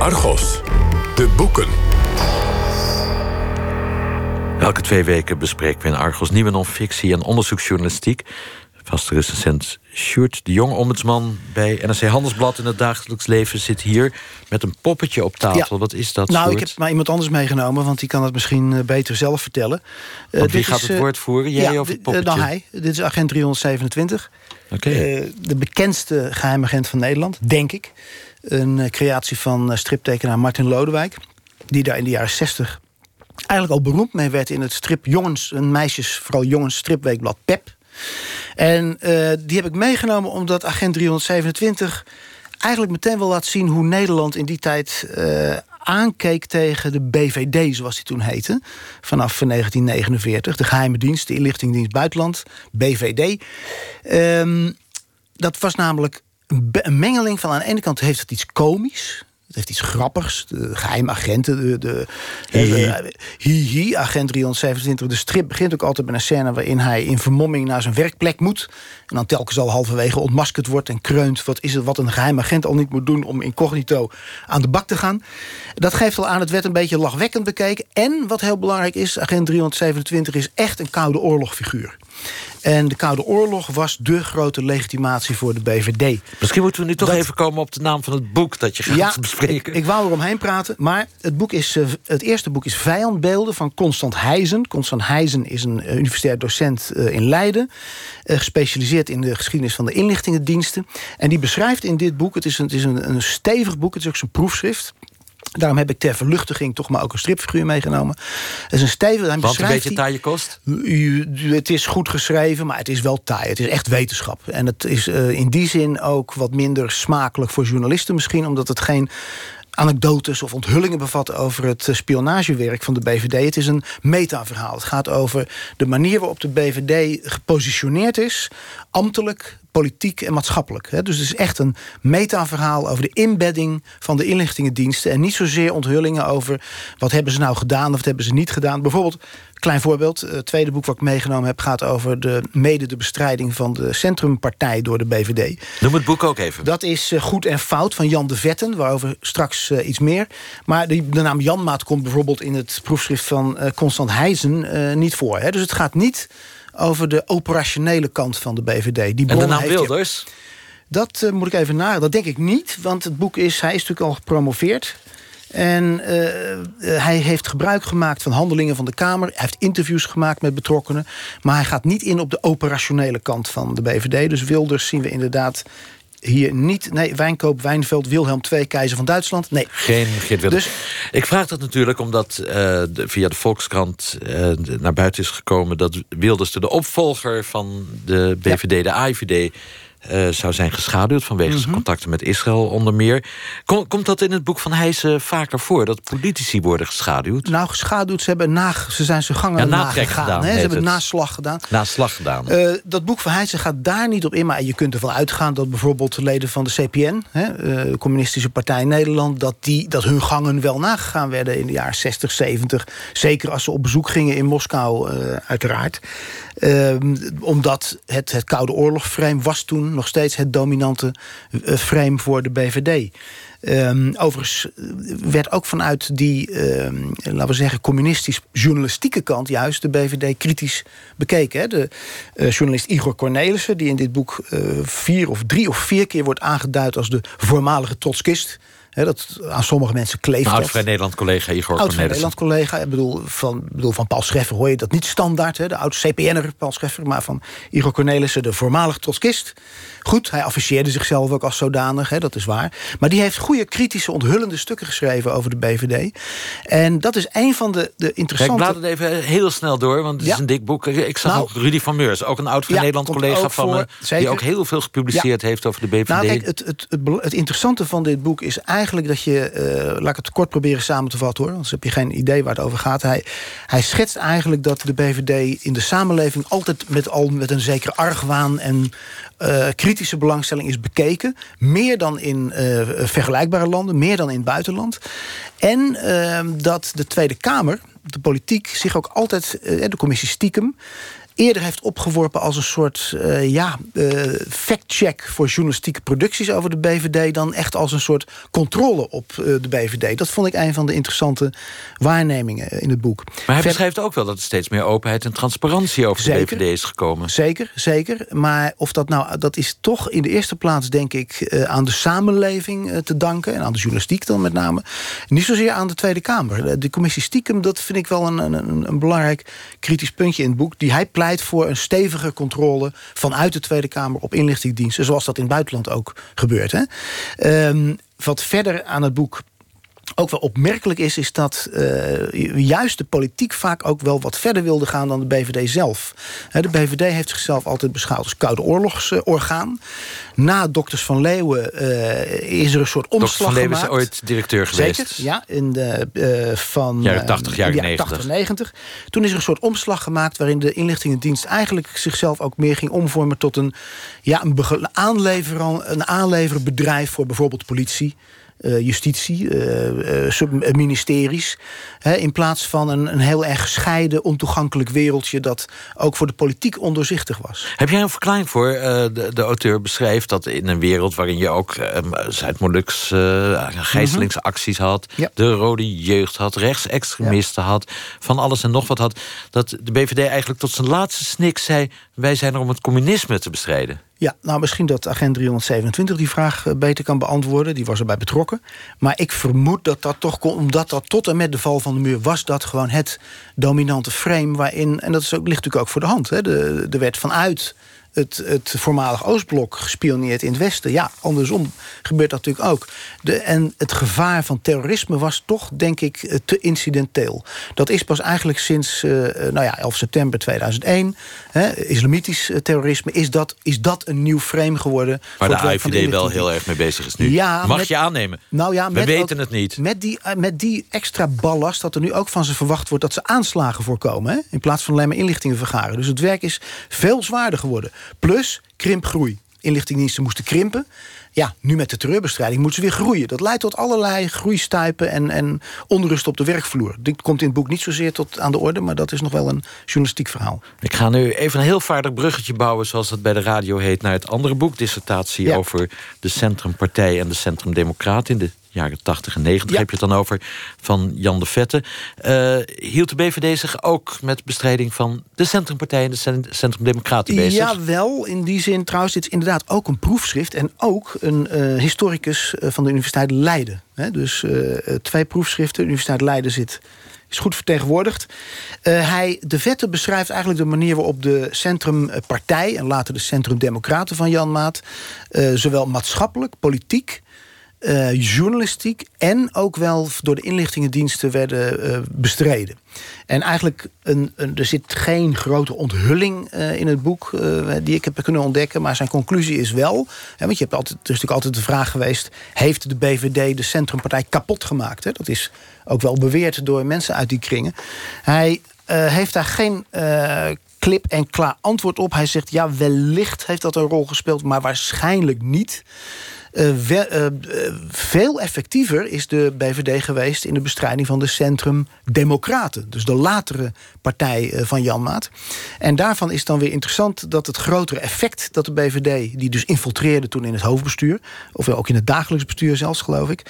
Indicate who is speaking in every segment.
Speaker 1: Argos, de boeken.
Speaker 2: Elke twee weken bespreken we in Argos nieuwe non-fictie en onderzoeksjournalistiek. Vaste recensent Sjoerd de Jong, ombudsman bij NRC Handelsblad in het dagelijks leven, zit hier met een poppetje op tafel. Wat is dat?
Speaker 3: Nou,
Speaker 2: Sjoerd?
Speaker 3: ik heb maar iemand anders meegenomen, want die kan het misschien eh, beter zelf vertellen. Eh,
Speaker 2: Want wie gaat
Speaker 3: is,
Speaker 2: het
Speaker 3: eh,
Speaker 2: woord voeren? Jij
Speaker 3: ja,
Speaker 2: of het
Speaker 3: eh,
Speaker 2: poppetje?
Speaker 3: nou, hij. Dit is agent 327.
Speaker 2: Oké.
Speaker 3: Eh, de bekendste geheimagent van Nederland, denk ik. Een eh, creatie van eh, striptekenaar Martin Lodewijk. Die daar in de jaren 60 eigenlijk al beroemd mee werd in het strip jongens, een meisjes, vooral jongens stripweekblad Pep. En eh, die heb ik meegenomen omdat agent 327 eigenlijk meteen wel laat zien hoe Nederland in die tijd eh, aankeek tegen de BVD, zoals die toen heette. Vanaf 1949, de geheime dienst, de inlichtingendienst buitenland, BVD. Ehm, dat was namelijk een mengeling van aan de ene kant heeft het iets komisch. Het heeft iets grappigs. De geheime agenten. De, de,
Speaker 2: Hi-hi.
Speaker 3: eh, hi-hi, agent 327. De strip begint ook altijd met een scène waarin hij in vermomming naar zijn werkplek moet. En dan telkens al halverwege ontmaskerd wordt en kreunt. Wat is het wat een geheim agent al niet moet doen om incognito aan de bak te gaan. Dat geeft al aan, het werd een beetje lachwekkend bekeken. En wat heel belangrijk is, agent 327 is echt een koude oorlogfiguur. En de Koude Oorlog was de grote legitimatie voor de BVD.
Speaker 2: Misschien moeten we nu toch
Speaker 3: Dat-
Speaker 2: even komen op de naam van het boek dat je gaat bespreken.
Speaker 3: ik, ik wou er omheen praten, maar het, boek is, eh, het eerste boek is Vijandbeelden van Constant Heijzen. Constant Heijzen is een eh, universitair docent eh, in Leiden, gespecialiseerd in de geschiedenis van de inlichtingendiensten. En die beschrijft in dit boek, het is een, het is een, een stevig boek, het is ook zijn proefschrift. Daarom heb ik ter verluchtiging toch maar ook een stripfiguur meegenomen. Het is een hij
Speaker 2: Want een beetje taaie kost.
Speaker 3: Het is goed geschreven, maar het is wel taai. Het is echt wetenschap. En het is eh, in die zin ook wat minder smakelijk voor journalisten misschien... omdat het geen anekdotes of onthullingen bevat over het eh, spionagewerk van de BVD. Het is een metaverhaal. Het gaat over de manier waarop de BVD gepositioneerd is... ambtelijk, politiek en maatschappelijk. hè. Dus het is echt een metaverhaal over de inbedding van de inlichtingendiensten... en niet zozeer onthullingen over wat hebben ze nou gedaan of wat hebben ze niet gedaan. Bijvoorbeeld, klein voorbeeld, het tweede boek wat ik meegenomen heb... gaat over de, mede de bestrijding van de Centrumpartij door de BVD.
Speaker 2: Noem het boek ook even.
Speaker 3: Dat is eh, Goed en Fout van Jan de Vetten, waarover straks eh, iets meer. Maar de, de naam Janmaat komt bijvoorbeeld in het proefschrift van eh, Constant Heijzen eh, niet voor. Hè. Dus het gaat niet over de operationele kant van de BVD. Die
Speaker 2: en de naam Wilders?
Speaker 3: dat eh, moet ik even na. Dat denk ik niet, want het boek is... hij is natuurlijk al gepromoveerd. En eh, eh, hij heeft gebruik gemaakt van handelingen van de Kamer. Hij heeft interviews gemaakt met betrokkenen. Maar hij gaat niet in op de operationele kant van de BVD. Dus Wilders zien we inderdaad hier niet. Nee, Wijnkoop, Wijnveld, Wilhelm II, keizer van Duitsland. Nee.
Speaker 2: Geen Geert Wilders.
Speaker 3: Dus-
Speaker 2: Ik vraag dat natuurlijk omdat eh, de- via de Volkskrant eh, naar buiten is gekomen... dat Wilders de opvolger van de BVD, de AIVD... eh, zou zijn geschaduwd vanwege
Speaker 3: Mhm.
Speaker 2: zijn contacten met Israël onder meer. Kom- komt dat in het boek van Heijzen vaker voor? Dat politici worden geschaduwd?
Speaker 3: Nou, geschaduwd, ze, hebben na, ze zijn zijn gangen
Speaker 2: Ja,
Speaker 3: nagegaan.
Speaker 2: gedaan,
Speaker 3: hè. Ze hebben
Speaker 2: het.
Speaker 3: naslag gedaan.
Speaker 2: Na slag gedaan.
Speaker 3: Eh, dat boek van Heijzen gaat daar niet op in. Maar je kunt ervan uitgaan dat bijvoorbeeld de leden van de CPN... Eh, de Communistische Partij Nederland... Dat, die, dat hun gangen wel nagegaan werden in de jaren 60, 70. Zeker als ze op bezoek gingen in Moskou, eh, uiteraard. Ehm, omdat het, het Koude Oorlog-frame was toen nog steeds het dominante eh, frame voor de BVD. Ehm, overigens eh, werd ook vanuit die, ehm, laten we zeggen, communistisch-journalistieke kant juist de BVD kritisch bekeken. Hè. De eh, journalist Igor Cornelissen, die in dit boek vier of drie of vier keer wordt aangeduid als de voormalige trotskist. Dat aan sommige mensen kleeft
Speaker 2: Oud
Speaker 3: dat.
Speaker 2: Vrij Nederland collega Igor
Speaker 3: Oud
Speaker 2: Cornelissen.
Speaker 3: Nederland collega. Ik bedoel van, bedoel, van Paul Scheffer hoor je dat niet standaard. Hè, de oud CPN'er Paul Scheffer. Maar van Igor Cornelissen, de voormalig trotskist. Goed, hij afficheerde zichzelf ook als zodanig. Hè, dat is waar. Maar die heeft goede kritische onthullende stukken geschreven over de BVD. En dat is een van de, de
Speaker 2: Kijk, ik
Speaker 3: interessante...
Speaker 2: blaad het even heel snel door, want het
Speaker 3: Ja.
Speaker 2: is een dik boek. Ik zag
Speaker 3: Nou.
Speaker 2: ook Rudy van Meurs, ook een oud Vrij
Speaker 3: Ja,
Speaker 2: Nederland collega van
Speaker 3: voor,
Speaker 2: me... die
Speaker 3: zeker.
Speaker 2: ook heel veel gepubliceerd heeft over de BVD.
Speaker 3: Nou, kijk, het, het, het, het interessante van dit boek is eigenlijk dat je... eh, laat ik het kort proberen samen te vatten, hoor. Anders heb je geen idee waar het over gaat. Hij, hij schetst eigenlijk dat de BVD in de samenleving... altijd met, al met een zekere argwaan en eh, kritische belangstelling is bekeken. Meer dan in eh, vergelijkbare landen, meer dan in het buitenland. En dat de Tweede Kamer, de politiek, zich ook altijd... de commissie stiekem eerder heeft opgeworpen als een soort uh, ja, uh, fact-check voor journalistieke producties over de BVD dan echt als een soort controle op uh, de BVD. Dat vond ik een van de interessante waarnemingen in het boek.
Speaker 2: Maar hij beschrijft ook wel dat er steeds meer openheid en transparantie over zeker, de BVD is gekomen.
Speaker 3: Zeker, zeker. Maar of dat nou, dat is toch in de eerste plaats, denk ik, aan de samenleving te danken en aan de journalistiek dan met name. Niet zozeer aan de Tweede Kamer. De commissie Stiekem, dat vind ik wel een, een, een belangrijk kritisch puntje in het boek. Die hij pleit voor een stevige controle vanuit de Tweede Kamer op inlichtingendiensten, zoals dat in het buitenland ook gebeurt. Hè. Um, wat verder aan het boek ook wel opmerkelijk is, is dat uh, juist de politiek vaak ook wel wat verder wilde gaan dan de BVD zelf. de BVD heeft zichzelf altijd beschouwd als koude oorlogsorgaan. Na Dokters van Leeuwen uh, is er een soort omslag
Speaker 2: Van Leeuwen is ooit directeur geweest.
Speaker 3: Zeker, ja, in de, uh, van
Speaker 2: jaren 80, jaren 90.
Speaker 3: 80, 90. Toen is er een soort omslag gemaakt waarin de inlichtingendienst eigenlijk zichzelf ook meer ging omvormen tot een, ja, een, aanlever, een aanleverbedrijf voor bijvoorbeeld politie. Uh, justitie, uh, uh, ministeries. Hè, in plaats van een, een heel erg gescheiden, ontoegankelijk wereldje... dat ook voor de politiek ondoorzichtig was.
Speaker 2: Heb jij een verklaring voor? de, de auteur beschrijft dat in een wereld... waarin je ook Zuid-Molux gijzelingsacties had...
Speaker 3: Ja.
Speaker 2: de rode jeugd had, rechtsextremisten ja. had... van alles en nog wat had... dat de BVD eigenlijk tot zijn laatste snik zei... wij zijn er om het communisme te bestrijden.
Speaker 3: Ja, nou misschien dat agent 327 die vraag beter kan beantwoorden. Die was erbij betrokken. Maar ik vermoed dat dat toch, omdat dat tot en met de val van de muur... was dat gewoon het dominante frame waarin... en dat is ook, ligt natuurlijk ook voor de hand. Hè, de, de wet vanuit het, het voormalig Oostblok gespioneerd in het Westen. Ja, andersom gebeurt dat natuurlijk ook. De, en het gevaar van terrorisme was toch, denk ik, eh, te incidenteel. Dat is pas eigenlijk sinds uh, nou ja, 11 september 2001. Hè, islamitisch terrorisme, is dat, is dat een nieuw frame geworden.
Speaker 2: Waar de AIVD wel heel erg mee bezig is nu.
Speaker 3: Ja,
Speaker 2: Mag
Speaker 3: met,
Speaker 2: je aannemen?
Speaker 3: Nou ja,
Speaker 2: We weten het niet.
Speaker 3: Met die, met die extra ballast dat er nu ook van ze verwacht wordt... dat ze aanslagen voorkomen, hè, in plaats van alleen maar inlichtingen vergaren. Dus het werk is veel zwaarder geworden. Plus krimpgroei. Inlichtingendiensten moesten krimpen. Ja, nu met de terreurbestrijding moeten ze weer groeien. Dat leidt tot allerlei groeistuipen en, en onrust op de werkvloer. Dit komt in het boek niet zozeer tot aan de orde... maar dat is nog wel een journalistiek verhaal.
Speaker 2: Ik ga nu even een heel vaardig bruggetje bouwen... zoals dat bij de radio heet, naar het andere boek. Dissertatie ja. over de Centrumpartij en de Centrumdemocraat... in de jaren 80 en 90 ja. heb je het dan over, van Jan de Vette. Uh, hield de BVD zich ook met bestrijding van de Centrumpartij en de Centrum Democraten bezig?
Speaker 3: Ja, wel. In die zin trouwens, dit is inderdaad ook een proefschrift... en ook een uh, historicus van de Universiteit Leiden. He, dus uh, twee proefschriften. De Universiteit Leiden zit is goed vertegenwoordigd. Uh, hij, de Vette beschrijft eigenlijk de manier waarop de Centrumpartij... en later de Centrum Democraten van Jan Maat... Uh, zowel maatschappelijk, politiek uh, journalistiek en ook wel door de inlichtingendiensten werden uh, bestreden. En eigenlijk, een, er zit geen grote onthulling uh, in het boek die ik heb kunnen ontdekken. Maar zijn conclusie is wel, hè, want je hebt altijd, er is natuurlijk altijd de vraag geweest... heeft de BVD de Centrumpartij kapot gemaakt? Dat is ook wel beweerd door mensen uit die kringen. Hij heeft daar geen klip en klaar antwoord op. Hij zegt, ja, wellicht heeft dat een rol gespeeld, maar waarschijnlijk niet... We, uh, veel effectiever is de BVD geweest in de bestrijding van de Centrum Democraten. Dus de latere partij uh, van Jan Maat. En daarvan is dan weer interessant dat het grotere effect dat de BVD, die dus infiltreerde toen in het hoofdbestuur, of ook in het dagelijks bestuur zelfs, geloof ik.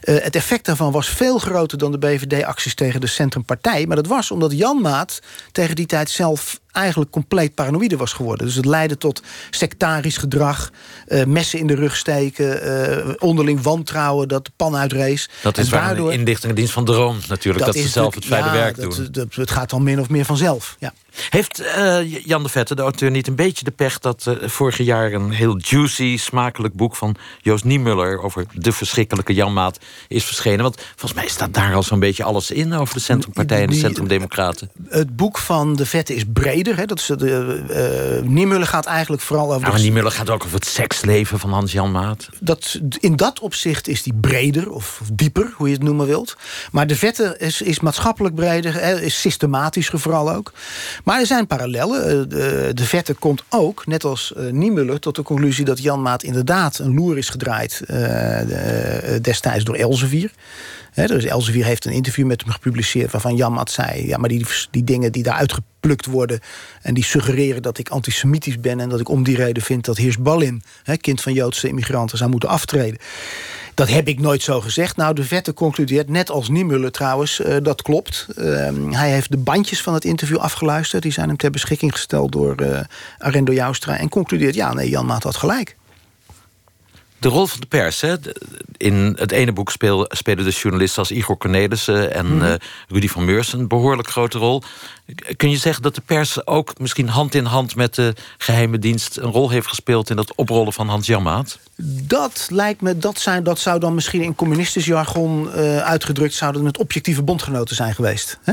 Speaker 3: het effect daarvan was veel groter dan de BVD-acties tegen de Centrumpartij. Maar dat was omdat Jan Maat tegen die tijd zelf eigenlijk compleet paranoïde was geworden. Dus het leidde tot sectarisch gedrag, uh, messen in de rug steken... Uh, onderling wantrouwen, dat de pan uitrees.
Speaker 2: Dat is en waar daardoor, een inlichtingendienst van droom natuurlijk... dat, dat ze zelf het fijne
Speaker 3: ja,
Speaker 2: werk
Speaker 3: dat,
Speaker 2: doen.
Speaker 3: Dat, het gaat dan min of meer vanzelf, ja.
Speaker 2: Heeft uh, Jan de Vette, de auteur, niet een beetje de pech... dat uh, vorig jaar een heel juicy, smakelijk boek van Joost Niemuller... over de verschrikkelijke Janmaat is verschenen? Want volgens mij staat daar al zo'n beetje alles in... over de Centrumpartij en de Centrumdemocraten.
Speaker 3: Het boek van de Vette is breder. Hè? Dat is de, uh, Niemuller gaat eigenlijk vooral over...
Speaker 2: Ja, maar Niemuller gaat ook over het seksleven van Hans Jan Maat.
Speaker 3: Dat, in dat opzicht is die breder, of dieper, hoe je het noemen wilt. Maar de Vette is, is maatschappelijk breder, hè? is systematischer vooral ook... Maar er zijn parallellen. De, de Vette komt ook, net als uh, Niemuller... tot de conclusie dat Jan Maat inderdaad een loer is gedraaid... De, destijds door Elsevier. Dus Elsevier heeft een interview met hem gepubliceerd... waarvan Jan Maat zei... ja, maar die, die dingen die daar uitgeplukt worden. En die suggereren dat ik antisemitisch ben... en dat ik om die reden vind dat Heers Ballin... Kind van Joodse immigranten, zou moeten aftreden. Dat heb ik nooit zo gezegd. Nou, de vette concludeert, net als Niemuller trouwens, uh, dat klopt. Uh, hij heeft de bandjes van het interview afgeluisterd. Die zijn hem ter beschikking gesteld door uh, Arendo Joustra. En concludeert, ja, nee, Jan Maat had gelijk.
Speaker 2: De rol van de pers. Hè? In het ene boek speel, spelen de journalisten als Igor Cornelissen en mm Rudy van Meurs een behoorlijk grote rol. Kun je zeggen dat de pers ook misschien hand in hand met de geheime dienst een rol heeft gespeeld in dat oprollen van Hans Janmaat?
Speaker 3: Dat lijkt me, dat, zijn, dat zou dan misschien in communistisch jargon uh, uitgedrukt zouden het objectieve bondgenoten zijn geweest. Hè?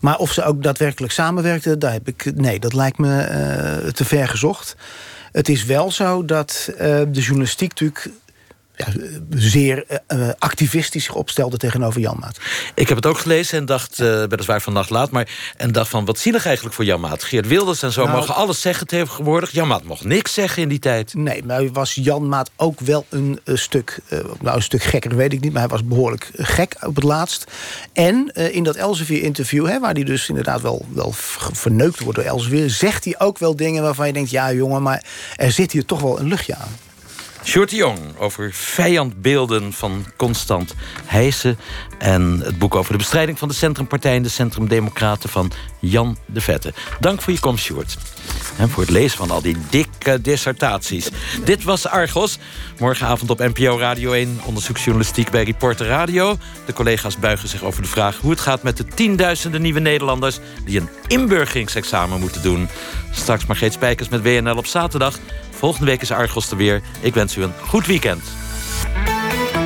Speaker 3: Maar of ze ook daadwerkelijk samenwerkten, daar heb ik. Nee, dat lijkt me uh, te ver gezocht. Het is wel zo dat uh, de journalistiek natuurlijk ja, zeer uh, activistisch opstelde tegenover Janmaat.
Speaker 2: Ik heb het ook gelezen en dacht, uh, weliswaar vannacht laat... Maar, en dacht van, wat zielig eigenlijk voor Janmaat. Geert Wilders en zo nou, mogen alles zeggen tegenwoordig. Janmaat mocht niks zeggen in die tijd.
Speaker 3: Nee, maar was Janmaat ook wel een, stuk... Nou, een stuk gekker, weet ik niet... maar hij was behoorlijk gek op het laatst. En in dat Elsevier-interview... waar hij dus inderdaad wel, wel verneukt wordt door Elsevier... zegt hij ook wel dingen waarvan je denkt... ja, jongen, maar er zit hier toch wel een luchtje aan.
Speaker 2: Sjoerd Jong over vijandbeelden van Constant Heijsen... en het boek over de bestrijding van de Centrumpartij... en de Centrumdemocraten van Jan de Vette. Dank voor je komst, Sjoerd. En voor het lezen van al die dikke dissertaties. Dit was Argos. Morgenavond op NPO Radio 1. Onderzoeksjournalistiek bij Reporter Radio. De collega's buigen zich over de vraag hoe het gaat met de tienduizenden nieuwe Nederlanders... die een inburgeringsexamen moeten doen. Straks Margreet Spijkers met WNL op zaterdag... Volgende week is Argos er weer. Ik wens u een goed weekend.